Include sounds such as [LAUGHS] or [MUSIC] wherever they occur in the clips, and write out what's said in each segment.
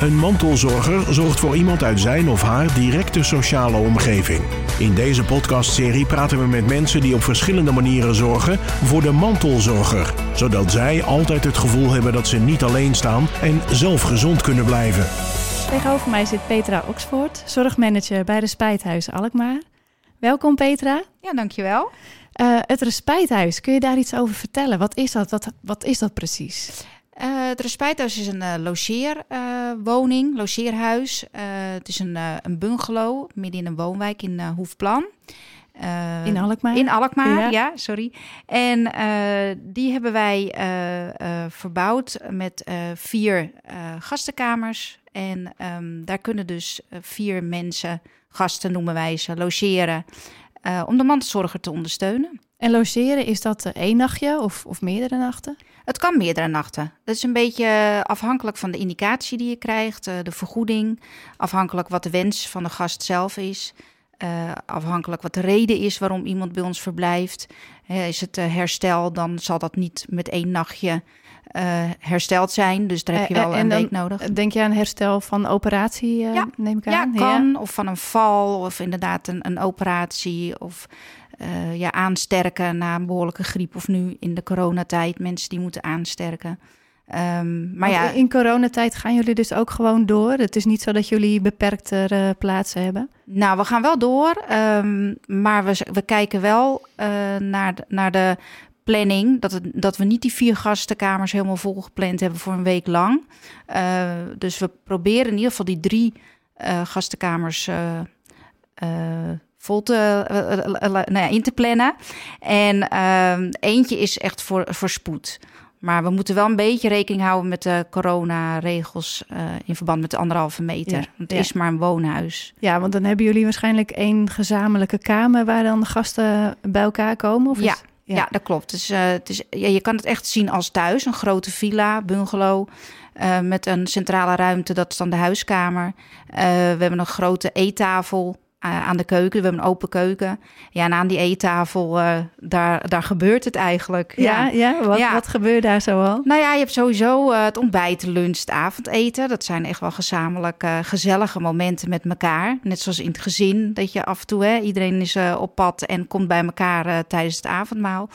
Een mantelzorger zorgt voor iemand uit zijn of haar directe sociale omgeving. In deze podcastserie praten we met mensen die op verschillende manieren zorgen voor de mantelzorger, zodat zij altijd het gevoel hebben dat ze niet alleen staan en zelf gezond kunnen blijven. Tegenover mij zit Petra Oxford, zorgmanager bij Respijthuis Alkmaar. Welkom Petra. Ja, dankjewel. Uh, het Respijthuis, kun je daar iets over vertellen? Wat is dat? Wat, wat is dat precies? Uh, het Respijthuis is een uh, logeerwoning, logeerhuis. het is een, een bungalow midden in een woonwijk in Hoefplan. in Alkmaar? In Alkmaar, ja, ja sorry. En die hebben wij verbouwd met vier gastenkamers. En um, daar kunnen dus vier mensen, gasten noemen wij ze, logeren. om de mantelzorger te ondersteunen. En logeren, is dat één nachtje of, of meerdere nachten? Het kan meerdere nachten. Dat is een beetje afhankelijk van de indicatie die je krijgt, de vergoeding, afhankelijk wat de wens van de gast zelf is. Uh, afhankelijk wat de reden is waarom iemand bij ons verblijft. is het herstel, dan zal dat niet met één nachtje hersteld zijn. Dus daar heb je wel een week nodig. Denk je aan herstel van operatie, ja. neem ik aan? Ja, kan. Ja. Of van een val, of inderdaad een, een operatie. Of uh, ja, aansterken na een behoorlijke griep. Of nu in de coronatijd mensen die moeten aansterken. Um, maar ja, in coronatijd gaan jullie dus ook gewoon door. Het is niet zo dat jullie beperkte uh, plaatsen hebben. Nou, we gaan wel door. Um, maar we, we kijken wel uh, naar, de, naar de planning. Dat, het, dat we niet die vier gastenkamers helemaal vol gepland hebben voor een week lang. Uh, dus we proberen in ieder geval die drie gastenkamers vol te, uh, nou ja, in te plannen. En uh, eentje is echt voor, voor spoed. Maar we moeten wel een beetje rekening houden met de coronaregels uh, in verband met de anderhalve meter. Ja, het ja. is maar een woonhuis. Ja, want dan hebben jullie waarschijnlijk één gezamenlijke kamer waar dan de gasten bij elkaar komen? Of ja. Is... Ja. ja, dat klopt. Dus, uh, het is, ja, je kan het echt zien als thuis. Een grote villa, bungalow. Uh, met een centrale ruimte, dat is dan de huiskamer. We hebben een grote eettafel aan de keuken. We hebben een open keuken. Ja, en aan die eettafel, uh, daar, daar gebeurt het eigenlijk. Ja, ja, ja? Wat, ja. wat gebeurt daar zoal? Nou ja, je hebt sowieso uh, het ontbijt, lunch, het avondeten. Dat zijn echt wel gezamenlijk gezellige momenten met elkaar. Net zoals in het gezin, dat je af en toe, hè, iedereen is op pad en komt bij elkaar tijdens het avondmaal.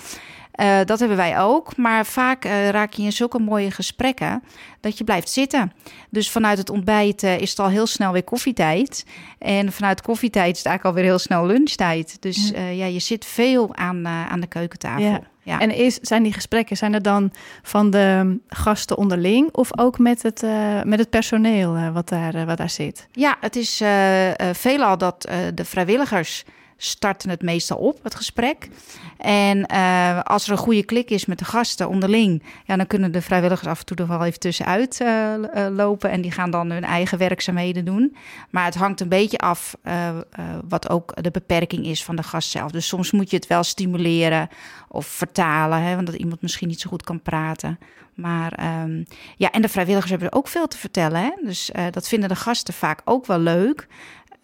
Uh, dat hebben wij ook. Maar vaak uh, raak je in zulke mooie gesprekken dat je blijft zitten. Dus vanuit het ontbijt uh, is het al heel snel weer koffietijd. En vanuit koffietijd is het eigenlijk alweer heel snel lunchtijd. Dus ja, ja je zit veel aan, aan de keukentafel. Ja. Ja. En is, zijn die gesprekken, zijn er dan van de gasten onderling of ook met het, uh, met het personeel uh, wat, daar, uh, wat daar zit? Ja, het is veelal dat de vrijwilligers starten het meestal op, het gesprek. En uh, als er een goede klik is met de gasten onderling, ja, dan kunnen de vrijwilligers af en toe er wel even tussenuit uh, lopen. En die gaan dan hun eigen werkzaamheden doen. Maar het hangt een beetje af wat ook de beperking is van de gast zelf. Dus soms moet je het wel stimuleren of vertalen, hè, want dat iemand misschien niet zo goed kan praten. Maar um, ja, en de vrijwilligers hebben er ook veel te vertellen. Hè? Dus dat vinden de gasten vaak ook wel leuk.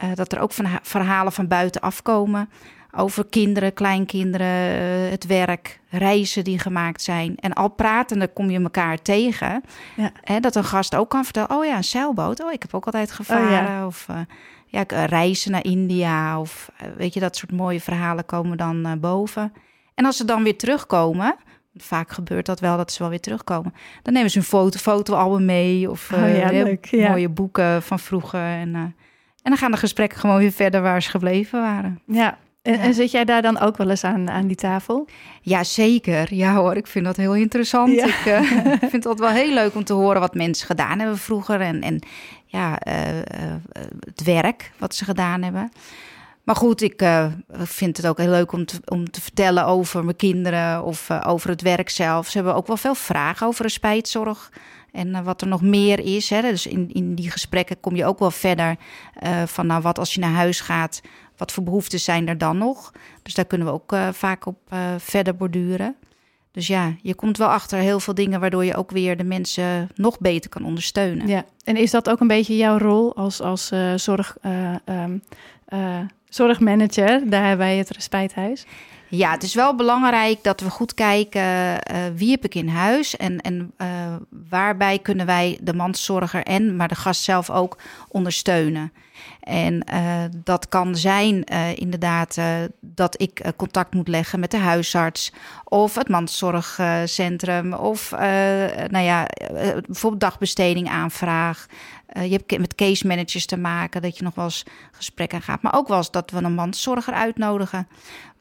Uh, dat er ook van verhalen van buiten afkomen over kinderen, kleinkinderen, uh, het werk, reizen die gemaakt zijn. En al pratende kom je elkaar tegen. Ja. Hè, dat een gast ook kan vertellen: Oh ja, een zeilboot. Oh, ik heb ook altijd gevaren. Oh, ja. Of uh, ja, reizen naar India. Of weet je, dat soort mooie verhalen komen dan boven. En als ze dan weer terugkomen. Vaak gebeurt dat wel, dat ze wel weer terugkomen. Dan nemen ze een foto, fotoalbum mee. Of oh, ja, leuk, mooie boeken van vroeger. En en dan gaan de gesprekken gewoon weer verder waar ze gebleven waren. Ja, en, ja. en, zit jij daar dan ook wel eens aan, aan die tafel? Ja, zeker. Ja hoor, ik vind dat heel interessant. Ja. Ik [LAUGHS] uh, vind het altijd wel heel leuk om te horen wat mensen gedaan hebben vroeger. En, en ja, uh, uh, het werk wat ze gedaan hebben. Maar goed, ik vind het ook heel leuk om te, om te vertellen over mijn kinderen of over het werk zelf. Ze hebben ook wel veel vragen over de spijtzorg. En uh, wat er nog meer is. Hè, dus in, in die gesprekken kom je ook wel verder uh, van nou, wat als je naar huis gaat, wat voor behoeftes zijn er dan nog? Dus daar kunnen we ook uh, vaak op verder borduren. Dus ja, je komt wel achter heel veel dingen waardoor je ook weer de mensen nog beter kan ondersteunen. Ja, en is dat ook een beetje jouw rol als, als zorg, um, zorgmanager daar bij het Respijthuis? Ja, het is wel belangrijk dat we goed kijken uh, wie heb ik in huis en, en uh, waarbij kunnen wij de mantelzorger en maar de gast zelf ook ondersteunen. En uh, dat kan zijn inderdaad dat ik contact moet leggen met de huisarts of het mantelzorgcentrum of nou ja, bijvoorbeeld dagbesteding aanvraag. je hebt met case managers te maken, dat je nog wel eens gesprekken gaat. Maar ook wel eens dat we een mantelzorger uitnodigen.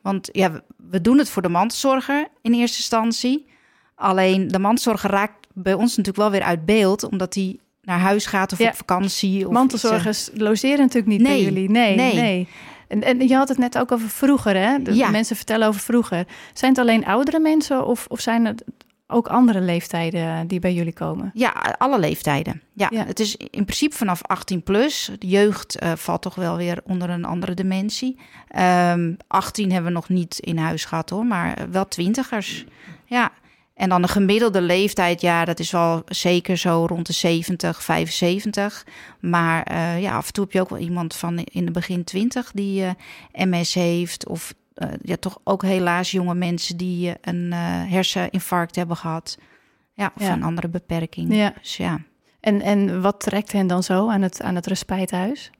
Want ja, we doen het voor de mantelzorger in eerste instantie. Alleen de mantelzorger raakt bij ons natuurlijk wel weer uit beeld, omdat hij naar huis gaat of op vakantie. Of Mantelzorgers logeren natuurlijk niet nee, bij jullie. Nee, nee. nee. En, en, je had het net ook over vroeger, hè? De ja. Mensen vertellen over vroeger. Zijn het alleen oudere mensen of, of zijn het ook andere leeftijden die bij jullie komen? Ja, alle leeftijden. Ja, het is in principe vanaf 18 plus. De jeugd uh, valt toch wel weer onder een andere dimensie. Um, ehm, 18 hebben we nog niet in huis gehad hoor, maar wel twintigers. Ja. En dan de gemiddelde leeftijd, ja, dat is wel zeker zo rond de 70, 75. Maar uh, ja, af en toe heb je ook wel iemand van in de begin 20 die uh, MS heeft of uh, ja, toch ook helaas jonge mensen die een herseninfarct hebben gehad. Ja, of een andere beperking. Ja. Dus ja. En, en wat trekt hen dan zo aan het, aan het respijthuis?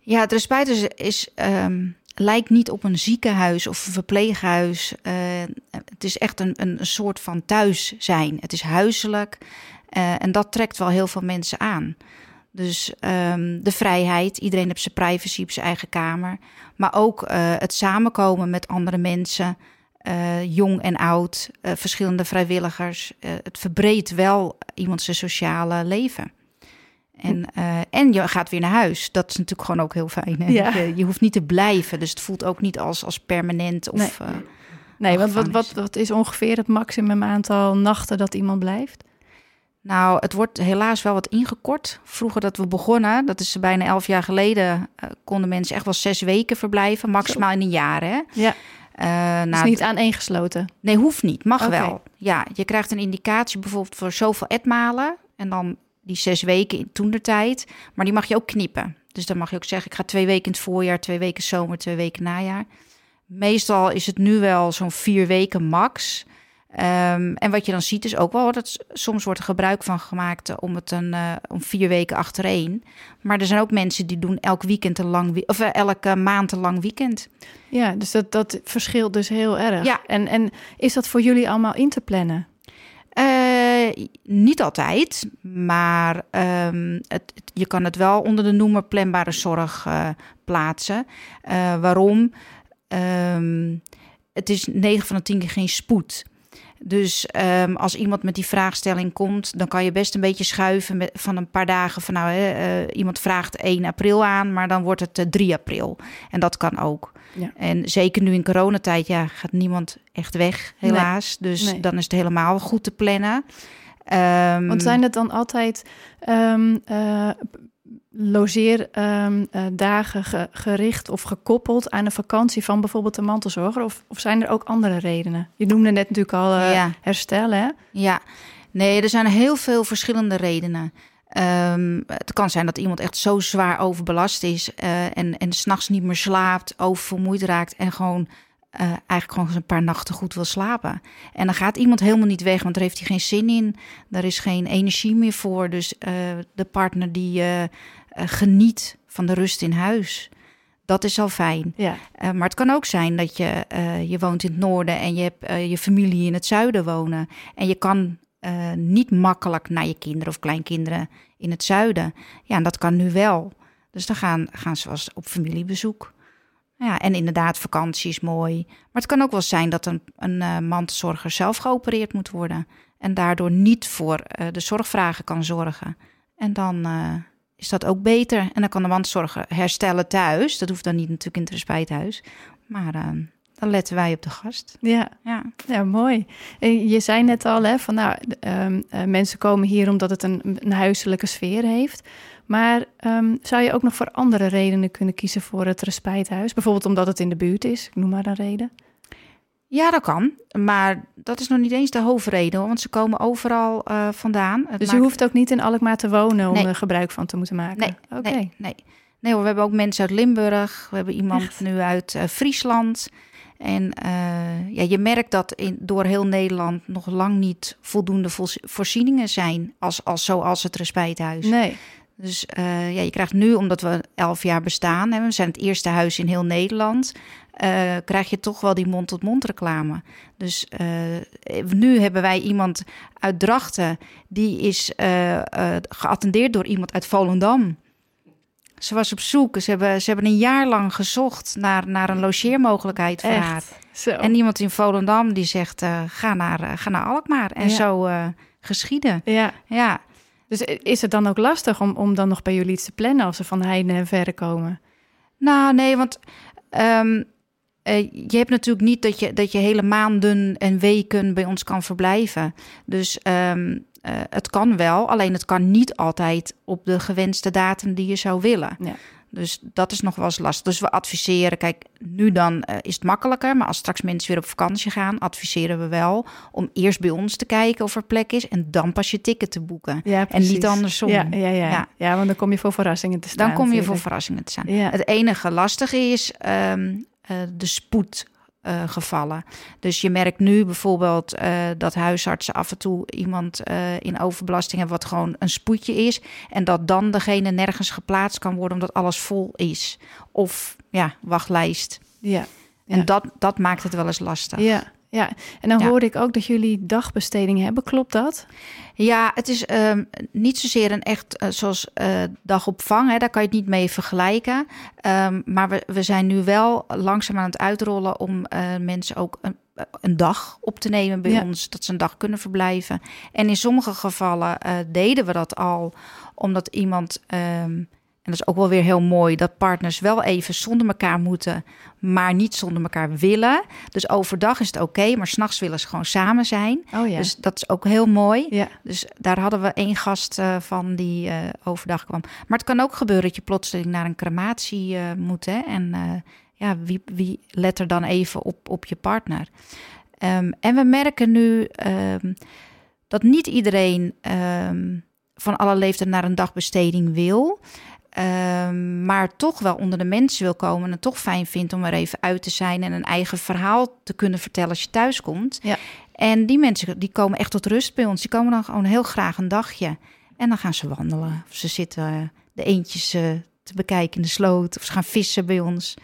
Ja, het respijthuis is, um, lijkt niet op een ziekenhuis of een verpleeghuis. het is echt een, een soort van thuis zijn. Het is huiselijk. en dat trekt wel heel veel mensen aan. Dus um, de vrijheid, iedereen heeft zijn privacy op zijn eigen kamer. Maar ook uh, het samenkomen met andere mensen, jong en oud, verschillende vrijwilligers. het verbreedt wel iemand zijn sociale leven. En, en je gaat weer naar huis. Dat is natuurlijk gewoon ook heel fijn. Ja. Je, je, hoeft niet te blijven. Dus het voelt ook niet als, als permanent. Of, nee, nee want wat, wat, wat is ongeveer het maximum aantal nachten dat iemand blijft? Nou, het wordt helaas wel wat ingekort. Vroeger dat we begonnen, dat is bijna elf jaar geleden, uh, konden mensen echt wel zes weken verblijven, maximaal in een jaar. Hè? Ja. Uh, nou, is niet aaneengesloten? Nee, hoeft niet. Mag wel. Ja, je krijgt een indicatie bijvoorbeeld voor zoveel etmalen. En dan die zes weken in toen de tijd. Maar die mag je ook knippen. Dus dan mag je ook zeggen, ik ga twee weken in het voorjaar, twee weken zomer, twee weken najaar. Meestal is het nu wel zo'n vier weken max. Um, en wat je dan ziet is ook wel dat soms wordt er gebruik van gemaakt om het een uh, om vier weken achtereen. Maar er zijn ook mensen die doen elk weekend een lang of uh, elke maand een lang weekend. Ja, dus dat, dat verschilt dus heel erg. Ja. En, en is dat voor jullie allemaal in te plannen? Niet altijd, maar um, het, je kan het wel onder de noemer planbare zorg plaatsen. waarom? Um, het is 9 van de 10 keer geen spoed. Dus um, als iemand met die vraagstelling komt, dan kan je best een beetje schuiven met, van een paar dagen van nou, hè, uh, iemand vraagt 1 april aan, maar dan wordt het uh, eh, 3 april. En dat kan ook. Ja. En zeker nu in coronatijd, ja, gaat niemand echt weg, helaas. Nee. Dus nee. dan is het helemaal goed te plannen. Um, Want zijn het dan altijd um, uh, logeerdagen um, gericht of gekoppeld aan een vakantie van bijvoorbeeld de mantelzorger? Of, of zijn er ook andere redenen? Je noemde net natuurlijk al uh, ja. herstel, hè? Ja, nee, er zijn heel veel verschillende redenen. Um, het kan zijn dat iemand echt zo zwaar overbelast is uh, en, en s'nachts niet meer slaapt, oververmoeid raakt en gewoon uh, eigenlijk gewoon eens een paar nachten goed wil slapen. En dan gaat iemand helemaal niet weg, want daar heeft hij geen zin in. Daar is geen energie meer voor. Dus uh, de partner die uh, geniet van de rust in huis. Dat is al fijn. Ja. maar het kan ook zijn dat je, je woont in het noorden en je hebt je familie in het zuiden wonen. En je kan niet makkelijk naar je kinderen of kleinkinderen in het zuiden. Ja, en dat kan nu wel. Dus dan gaan, gaan ze als op familiebezoek. Ja, en inderdaad, vakantie is mooi. Maar het kan ook wel zijn dat een, een uh, mantelzorger zelf geopereerd moet worden. En daardoor niet voor uh, de zorgvragen kan zorgen. En dan uh, is dat ook beter. En dan kan de mantelzorger herstellen thuis. Dat hoeft dan niet natuurlijk in het respijthuis. Maar dan letten wij op de gast. Ja, ja. ja mooi. Je zei net al, hè, van nou, um, mensen komen hier omdat het een, een huiselijke sfeer heeft. Maar um, zou je ook nog voor andere redenen kunnen kiezen voor het respijthuis? Bijvoorbeeld omdat het in de buurt is, ik noem maar een reden. Ja, dat kan. Maar dat is nog niet eens de hoofdreden, want ze komen overal uh, vandaan. Het dus je hoeft ook niet in Alkmaar te wonen om nee. er gebruik van te moeten maken? Nee, Oké. nee, nee. nee hoor, we hebben ook mensen uit Limburg. We hebben iemand Echt? nu uit uh, Friesland. En uh, ja, je merkt dat in, door heel Nederland nog lang niet voldoende voorzieningen zijn, als, als, zoals het respijthuis. Nee. Dus uh, ja, je krijgt nu, omdat we elf jaar bestaan, hè, we zijn het eerste huis in heel Nederland, uh, krijg je toch wel die mond-tot-mond reclame. Dus uh, nu hebben wij iemand uit Drachten, die is geattendeerd door iemand uit Volendam. Ze was op zoek. Ze hebben, ze hebben een jaar lang gezocht naar, naar een logeermogelijkheid voor Echt? haar. Zo. En iemand in Volendam die zegt: ga, naar, ga naar Alkmaar. En Ja. zo geschieden. Ja. Ja. Dus is het dan ook lastig om, om dan nog bij jullie iets te plannen als ze van heinde en verre komen? Nou, nee, want ehm, eh, je hebt natuurlijk niet dat je, dat je hele maanden en weken bij ons kan verblijven. Dus ehm, eh, het kan wel, alleen het kan niet altijd op de gewenste datum die je zou willen. Ja. Dus dat is nog wel eens lastig. Dus we adviseren, kijk, nu dan eh, is het makkelijker, maar als straks mensen weer op vakantie gaan, adviseren we wel om eerst bij ons te kijken of er plek is en dan pas je ticket te boeken. Ja, En niet andersom. Ja, ja, ja. Ja. ja. want dan kom je voor verrassingen te staan. Dan kom je voor verrassingen te staan. Ja. Het enige lastige is ehm, eh, de spoedgevallen. dus je merkt nu bijvoorbeeld eh, dat huisartsen af en toe iemand eh, in overbelasting hebben, wat gewoon een spoedje is. En dat dan degene nergens geplaatst kan worden omdat alles vol is. Of ja, wachtlijst. Ja. En dat, dat maakt het wel eens lastig. Ja, ja. En dan Ja. hoorde ik ook dat jullie dagbesteding hebben. Klopt dat? Ja, het is ehm, niet zozeer een echt eh, zoals eh, dagopvang. Hè, daar kan je het niet mee vergelijken. Ehm, maar we, we zijn nu wel langzaam aan het uitrollen om eh, mensen ook een, een dag op te nemen bij Ja. ons. Dat ze een dag kunnen verblijven. En in sommige gevallen deden we dat al omdat iemand. ehm, en dat is ook wel weer heel mooi dat partners wel even zonder elkaar moeten, maar niet zonder elkaar willen. Dus overdag is het oké, maar s'nachts willen ze gewoon samen zijn. Oh ja. Dus dat is ook heel mooi. ja. Dus daar hadden we één gast eh, van die eh, overdag kwam. Maar het kan ook gebeuren dat je plotseling naar een crematie eh, moet. Hè? En ja, wie, wie let er dan even op, op je partner? Ehm, en we merken nu ehm, dat niet iedereen ehm, van alle leeftijd naar een dagbesteding wil. Ehm, maar toch wel onder de mensen wil komen en het toch fijn vindt om er even uit te zijn en een eigen verhaal te kunnen vertellen als je thuis komt. Ja. En die mensen die komen echt tot rust bij ons. Die komen dan gewoon heel graag een dagje. En dan gaan ze wandelen. Of ze zitten de eentjes eh, te bekijken in de sloot. Of ze gaan vissen bij ons.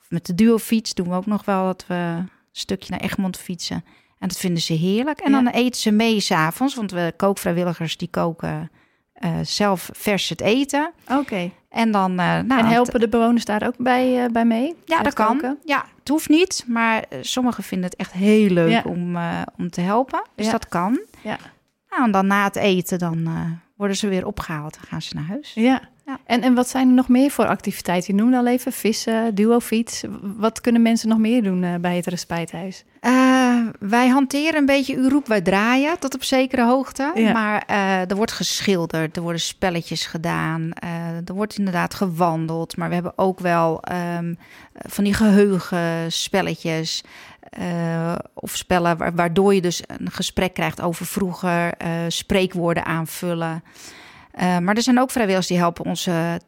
Of met de duofiets doen we ook nog wel dat we een stukje naar Egmond fietsen. En dat vinden ze heerlijk. En Ja. dan eten ze mee s'avonds. Want we kookvrijwilligers die koken eh, zelf vers het eten. Oké. En dan... eh, nou, en helpen de bewoners daar ook bij, eh, bij mee? ja, dat kan. Ja, het hoeft niet, maar sommigen vinden het echt heel leuk Ja. om, om te helpen. Dus Ja. dat kan. Ja. Nou, en dan na het eten, dan worden ze weer opgehaald en gaan ze naar huis. Ja. Ja. En, en wat zijn er nog meer voor activiteiten? Je noemde al even vissen, duofiets. Wat kunnen mensen nog meer doen bij het respijthuis? Eh, wij hanteren een beetje u roep, wij draaien tot op zekere hoogte. Ja. Maar eh, er wordt geschilderd, er worden spelletjes gedaan, eh, er wordt inderdaad gewandeld. Maar we hebben ook wel ehm, van die geheugenspelletjes. eh, of spellen wa- waardoor je dus een gesprek krijgt over vroeger, spreekwoorden aanvullen. Maar er zijn ook vrijwilligers die helpen onze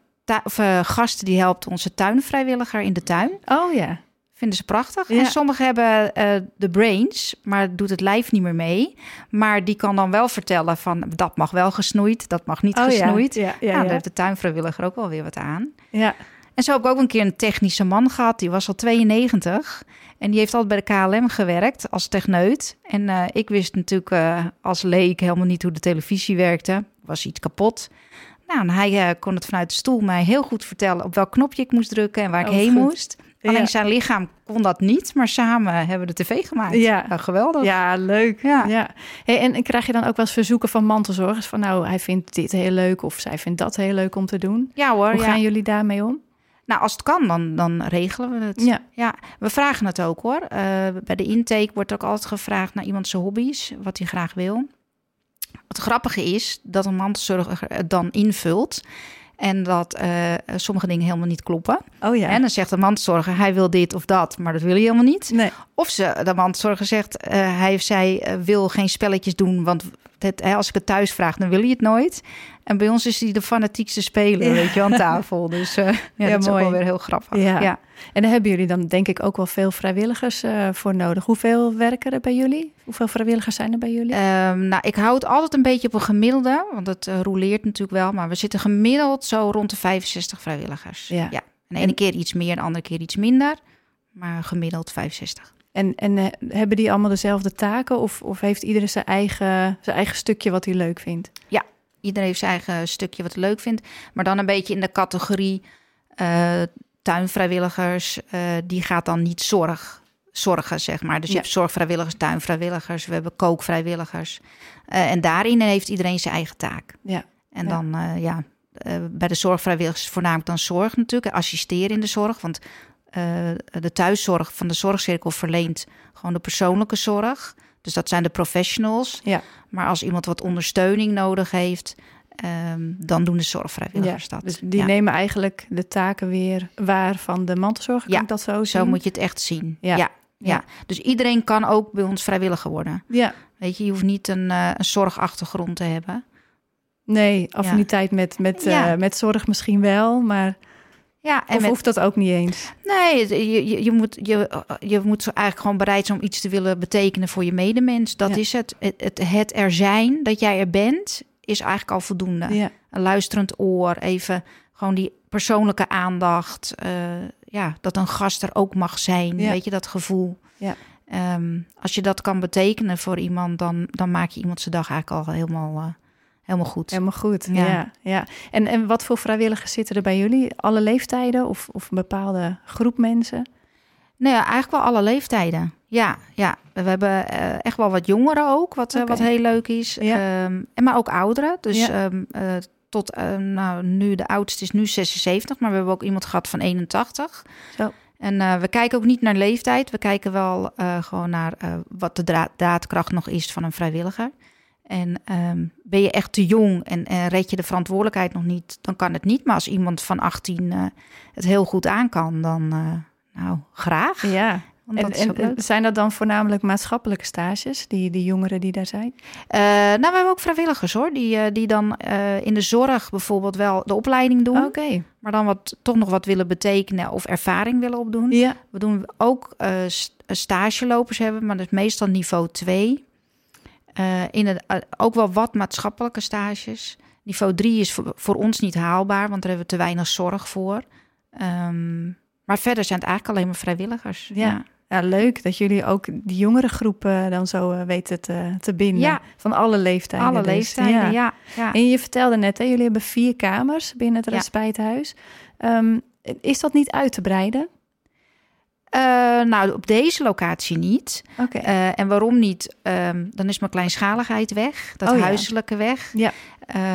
of, gasten die helpen onze tuinvrijwilliger in de tuin. Oh ja. Vinden ze prachtig. Ja. En sommigen hebben eh, de brains, maar doet het lijf niet meer mee. Maar die kan dan wel vertellen van dat mag wel gesnoeid, dat mag niet Oh gesnoeid. ja. Ja, ja, nou, ja. daar heeft de tuinvrijwilliger ook wel weer wat aan. ja. En zo heb ik ook een keer een technische man gehad. Die was al 92. En die heeft altijd bij de KLM gewerkt als techneut. En eh, ik wist natuurlijk eh, als leek helemaal niet hoe de televisie werkte. Was iets kapot. Nou, en hij kon het vanuit de stoel mij heel goed vertellen op welk knopje ik moest drukken en waar Oh, ik heen goed. moest. Alleen zijn lichaam kon dat niet, maar samen hebben we de tv gemaakt. Ja. Nou, geweldig. Ja, leuk. Ja. Ja. Hey, en krijg je dan ook wel eens verzoeken van mantelzorgers van nou, hij vindt dit heel leuk of zij vindt dat heel leuk om te doen? Ja hoor, Hoe ja. gaan jullie daarmee om? Nou, als het kan, dan, dan regelen we het. Ja. Ja, we vragen het ook hoor. Eh, bij de intake wordt ook altijd gevraagd naar iemand zijn hobby's, wat hij graag wil. Het grappige is dat een mantelzorger het dan invult en dat eh, sommige dingen helemaal niet kloppen. Oh ja. En dan zegt de mantelzorger, hij wil dit of dat, maar dat wil hij helemaal niet. nee. Of ze, de mantelzorger zegt, eh, hij of zij eh, wil geen spelletjes doen, want het, hè, als ik het thuis vraag, dan wil je het nooit. En bij ons is hij de fanatiekste speler, weet je, aan tafel. Dus [LAUGHS] uh, ja, dat is ook wel weer heel grappig. Ja. En daar hebben jullie dan denk ik ook wel veel vrijwilligers uh, voor nodig. Hoeveel werken er bij jullie? Hoeveel vrijwilligers zijn er bij jullie? Um, nou, ik hou het altijd een beetje op een gemiddelde, want het uh, roleert natuurlijk wel. Maar we zitten gemiddeld zo rond de 65 vrijwilligers. Ja. ja. En de ene keer iets meer, de andere keer iets minder. Maar gemiddeld 65. En, en uh, hebben die allemaal dezelfde taken? Of, of heeft iedereen zijn eigen, zijn eigen stukje wat hij leuk vindt? Ja, iedereen heeft zijn eigen stukje wat hij leuk vindt. Maar dan een beetje in de categorie uh, tuinvrijwilligers. Uh, die gaat dan niet zorg, zorgen, zeg maar. Dus je hebt zorgvrijwilligers, tuinvrijwilligers. We hebben kookvrijwilligers. en daarin heeft iedereen zijn eigen taak. Ja. En ja. dan, ja, bij de zorgvrijwilligers voornamelijk dan zorg natuurlijk. Assisteren in de zorg, want de thuiszorg van de zorgcirkel verleent gewoon de persoonlijke zorg. Dus dat zijn de professionals. Ja. Maar als iemand wat ondersteuning nodig heeft, um, dan doen de zorgvrijwilligers ja, dat. Dus die nemen eigenlijk de taken weer waar van de mantelzorg. Kan ja, dat zo zien? Zo moet je het echt zien. Ja. ja. Dus iedereen kan ook bij ons vrijwilliger worden. Ja. Weet je, je hoeft niet een, uh, een zorgachtergrond te hebben. Nee, affiniteit met, met, uh, met zorg misschien wel, maar ja, en of hoeft dat ook niet eens? Nee, je, je, je, moet, je, je moet eigenlijk gewoon bereid zijn om iets te willen betekenen voor je medemens. Dat is het. het. Het er zijn, dat jij er bent, is eigenlijk al voldoende. Ja. Een luisterend oor, even gewoon die persoonlijke aandacht. Uh, ja, dat een gast er ook mag zijn. Weet je, dat gevoel. Ja. Um, als je dat kan betekenen voor iemand, dan, dan maak je iemand zijn dag eigenlijk al helemaal... Uh, helemaal goed. Helemaal goed, ja. ja, En, en wat voor vrijwilligers zitten er bij jullie? Alle leeftijden of, of een bepaalde groep mensen? Nee, eigenlijk wel alle leeftijden. Ja, ja. we hebben uh, echt wel wat jongeren ook, wat, uh, wat heel leuk is. Ja. Um, en maar ook ouderen. Dus ja. um, uh, tot nou, nu, de oudste is nu 76, maar we hebben ook iemand gehad van 81. Zo. En we kijken ook niet naar leeftijd. We kijken wel gewoon naar wat de daadkracht nog is van een vrijwilliger. En um, ben je echt te jong en, en red je de verantwoordelijkheid nog niet, dan kan het niet. Maar als iemand van 18 uh, het heel goed aan kan, dan uh, nou graag. Ja. En, en zijn dat dan voornamelijk maatschappelijke stages, die, die jongeren die daar zijn? Uh, nou, we hebben ook vrijwilligers hoor, die, die dan in de zorg bijvoorbeeld wel de opleiding doen. Oké. Okay. Maar dan wat, toch nog wat willen betekenen of ervaring willen opdoen. Ja. We doen ook stagelopers hebben, maar dat is meestal niveau 2. Uh, in het, uh, ook wel wat maatschappelijke stages. Niveau 3 is voor, voor, ons niet haalbaar, want daar hebben we te weinig zorg voor. Um, maar verder zijn het eigenlijk alleen maar vrijwilligers. Ja. ja. ja leuk dat jullie ook die jongere groepen dan zo weten te, te binden. Ja. Van alle leeftijden. Alle dus. leeftijden, ja. ja. En je vertelde net, hè, jullie hebben vier kamers binnen het respijthuis. Um, is dat niet uit te breiden? Uh, nou, op deze locatie niet. Okay. Uh, en waarom niet? Um, dan is mijn kleinschaligheid weg, dat oh, huiselijke ja. weg. Ja.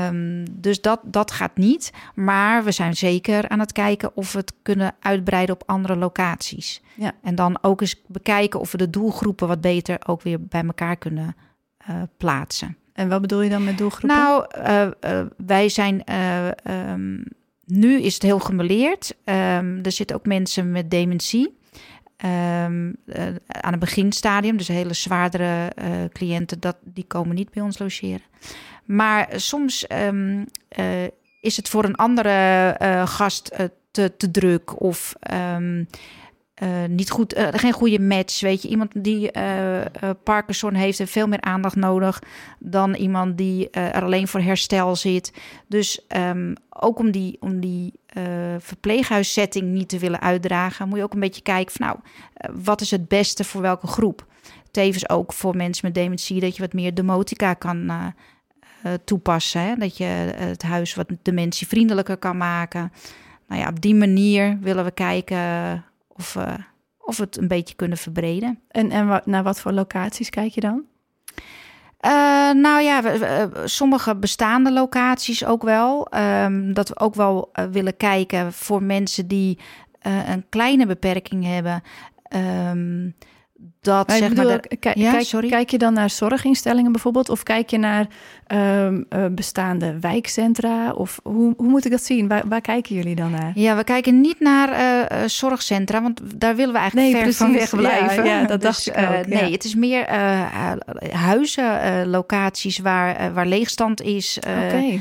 Um, dus dat, dat gaat niet. Maar we zijn zeker aan het kijken of we het kunnen uitbreiden op andere locaties. Ja. En dan ook eens bekijken of we de doelgroepen wat beter ook weer bij elkaar kunnen uh, plaatsen. En wat bedoel je dan met doelgroepen? Nou, wij zijn. Um, nu is het heel gemeleerd. er zitten ook mensen met dementie. Um, uh, aan het beginstadium, dus hele zwaardere uh, cliënten, dat, die komen niet bij ons logeren. Maar soms um, uh, is het voor een andere gast te, te druk of um, niet goed, geen goede match. Weet je, iemand die Parkinson heeft, heeft veel meer aandacht nodig dan iemand die er alleen voor herstel zit. Dus ook om die, om die uh, verpleeghuissetting niet te willen uitdragen, moet je ook een beetje kijken van nou, uh, wat is het beste voor welke groep? Tevens ook voor mensen met dementie dat je wat meer demotica kan uh, toepassen. Hè? Dat je het huis wat dementievriendelijker kan maken. Nou ja, op die manier willen we kijken of, of we het een beetje kunnen verbreden. En, en wat, naar wat voor locaties kijk je dan? Uh, nou ja, sommige bestaande locaties ook wel. Um, dat we ook wel uh, willen kijken voor mensen die een kleine beperking hebben. Um, dat Maar zeg maar. ook, de- kijk, Ja, kijk, sorry? kijk je dan naar zorginstellingen bijvoorbeeld? Of kijk je naar ehm, eh, bestaande wijkcentra? Of hoe, hoe moet ik dat zien? Waar, waar kijken jullie dan naar? Ja, we kijken niet naar eh, eh, zorgcentra, want daar willen we eigenlijk Nee, ver van precies. wegblijven. Ja, ja, dat [LAUGHS] dacht ik ook, ja. Nee, het is meer hu- huizen, locaties waar, waar leegstand is. Oké,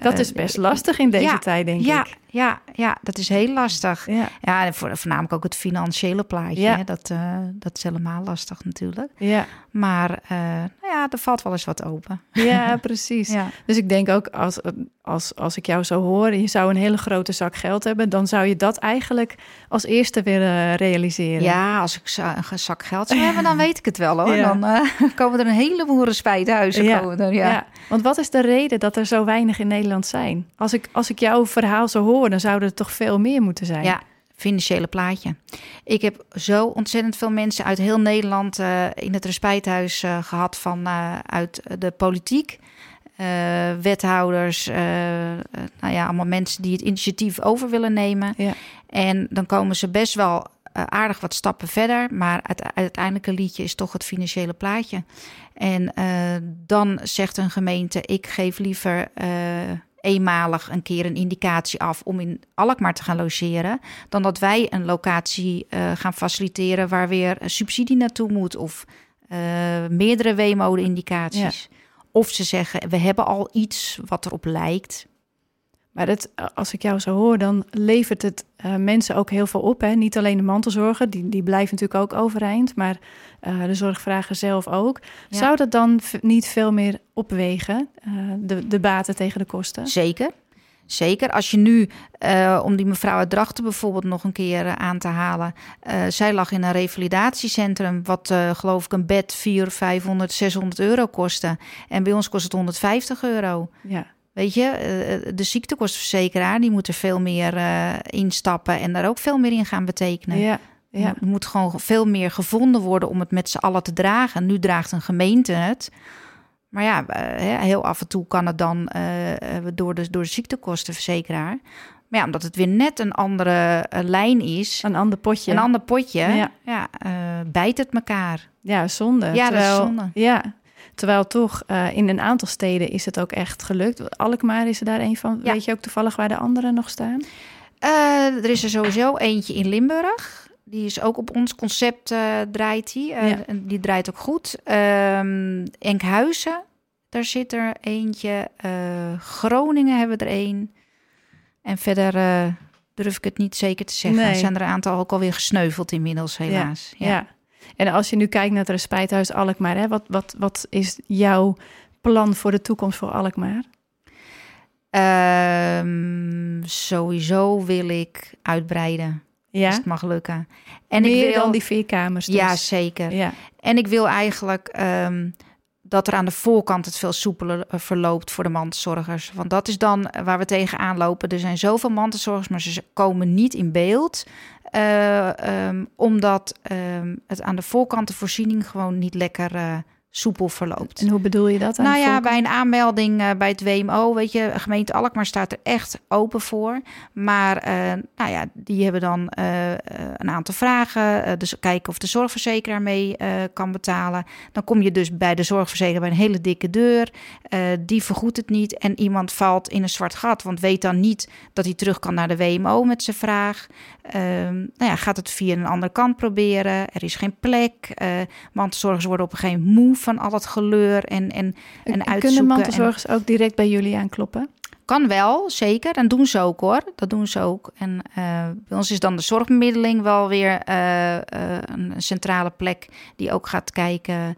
dat is best lastig in deze tijd, denk ja, ik. Ja, ja, dat is heel lastig. Ja, Ja, en voor, voornamelijk ook het financiële plaatje. Ja. Hè? Dat, eh, dat is helemaal lastig natuurlijk. ja, Maar eh, nou ja, er valt wel eens wat open. ja [LAUGHS] precies. Ja. Dus ik denk ook, als, als, als ik jou zo hoor, je zou een hele grote zak geld hebben, dan zou je dat eigenlijk als eerste willen realiseren. Ja, als ik zo- een zak geld zou hebben, dan [LAUGHS] weet ik het wel hoor. Dan eh, [LAUGHS] komen er een heleboel respijthuizen. Ja, Komen er, ja. Want wat is de reden dat er zo weinig in Nederland zijn? Als ik, als ik jouw verhaal zo dan zouden er toch veel meer moeten zijn. Ja, financiële plaatje. Ik heb zo ontzettend veel mensen uit heel Nederland eh, in het respijthuis eh, gehad van eh, uit de politiek. wethouders, nou ja, allemaal mensen die het initiatief over willen nemen. Ja. En dan komen ze best wel aardig wat stappen verder, maar het uiteindelijke liedje is toch het financiële plaatje. En dan zegt een gemeente: ik geef liever eenmalig een keer een indicatie af om in Alkmaar te gaan logeren, dan dat wij een locatie eh, gaan faciliteren waar weer een subsidie naartoe moet of eh, meerdere W-mode-indicaties. Of ze zeggen: we hebben al iets wat erop lijkt. Maar dat, als ik jou zo hoor, dan levert het eh, mensen ook heel veel op. Hè? Niet alleen de mantelzorger, die, die blijven natuurlijk ook overeind, maar eh, de zorgvrager zelf ook. Ja. Zou dat dan niet veel meer opwegen, eh, de, de baten tegen de kosten? Zeker. Zeker. Als je nu, om die mevrouw uit Drachten bijvoorbeeld nog een keer aan te halen. zij lag in een revalidatiecentrum, wat geloof ik een bed 400, 500, 600 euro kostte. En bij ons kost het 150 euro. Ja, Weet je, eh, de ziektekostenverzekeraar, die moet er veel meer eh, instappen en daar ook veel meer in gaan betekenen. ja, ja. Er moet gewoon veel meer gevonden worden om het met z'n allen te dragen. Nu draagt een gemeente het. Maar ja, eh, heel af en toe kan het dan eh, eh, door, de, door de ziektekostenverzekeraar. Maar ja, omdat het weer net een andere eh, lijn is, een ander potje. een ander potje, Ja. ja. eh, bijt het elkaar. Ja, zonde. Ja, dat is zonde. Ja, terwijl toch eh, in een aantal steden is het ook echt gelukt. Alkmaar is er daar een van. Ja. Weet je ook toevallig waar de anderen nog staan? Eh, er is er sowieso eentje in Limburg. Die is ook op ons concept eh, draait die. Ja. Die draait ook goed. Ehm, Enkhuizen, daar zit er eentje. Groningen hebben we er één. En verder durf ik het niet zeker te zeggen. Nee. Er zijn er een aantal ook alweer gesneuveld inmiddels, helaas. Ja. En als je nu kijkt naar het respijthuis Alkmaar, hè, wat, wat, wat is jouw plan voor de toekomst voor Alkmaar? Ehm, sowieso wil ik uitbreiden, Ja, als het mag lukken. En meer ik wil, dan die vier kamers. Dus. Ja, zeker. ja. En ik wil eigenlijk ehm, dat er aan de voorkant het veel soepeler eh, verloopt voor de mantelzorgers. Want dat is dan eh, waar we tegenaan lopen. Er zijn zoveel mantelzorgers, maar ze komen niet in beeld. eh, ehm, omdat ehm, het aan de voorkant de voorziening gewoon niet lekker eh, soepel verloopt. En hoe bedoel je dat? Nou ja, bij een aanmelding eh, bij het WMO, weet je, gemeente Alkmaar staat er echt open voor. Maar eh, nou ja, die hebben dan eh, een aantal vragen. dus kijken of de zorgverzekeraar mee kan betalen. Dan kom je dus bij de zorgverzekeraar bij een hele dikke deur. Die vergoedt het niet en iemand valt in een zwart gat, want weet dan niet dat hij terug kan naar de WMO met zijn vraag. Ehm, nou ja, gaat het via een andere kant proberen. Er is geen plek. Eh mantelzorgers worden op een gegeven moment moe van al het geleur en, en, en uitzoeken. Kunnen mantelzorgers ook direct bij jullie aankloppen? Kan wel, zeker. En doen ze ook hoor. Dat doen ze ook. En eh, bij ons is dan de zorgbemiddeling wel weer eh, eh, een centrale plek die ook gaat kijken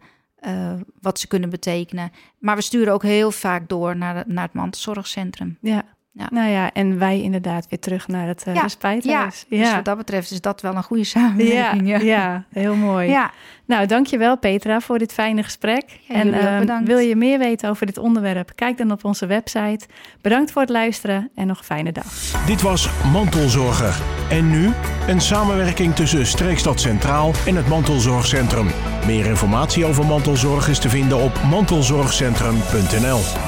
wat ze kunnen betekenen. Maar we sturen ook heel vaak door naar, de- naar het mantelzorgcentrum. Ja. Ja. Nou ja, en wij inderdaad weer terug naar het uh, Ja. Dus wat dat betreft is dat wel een goede [LAUGHS] samenwerking. ja, ja, heel mooi. ja. Nou, dankjewel Petra voor dit fijne gesprek. Ja, en ehm, wil je meer weten over dit onderwerp? Kijk dan op onze website. Bedankt voor het luisteren en nog een fijne dag. Dit was Mantelzorger. En nu een samenwerking tussen Streekstad Centraal en het Mantelzorgcentrum. Meer informatie over mantelzorg is te vinden op mantelzorgcentrum.nl.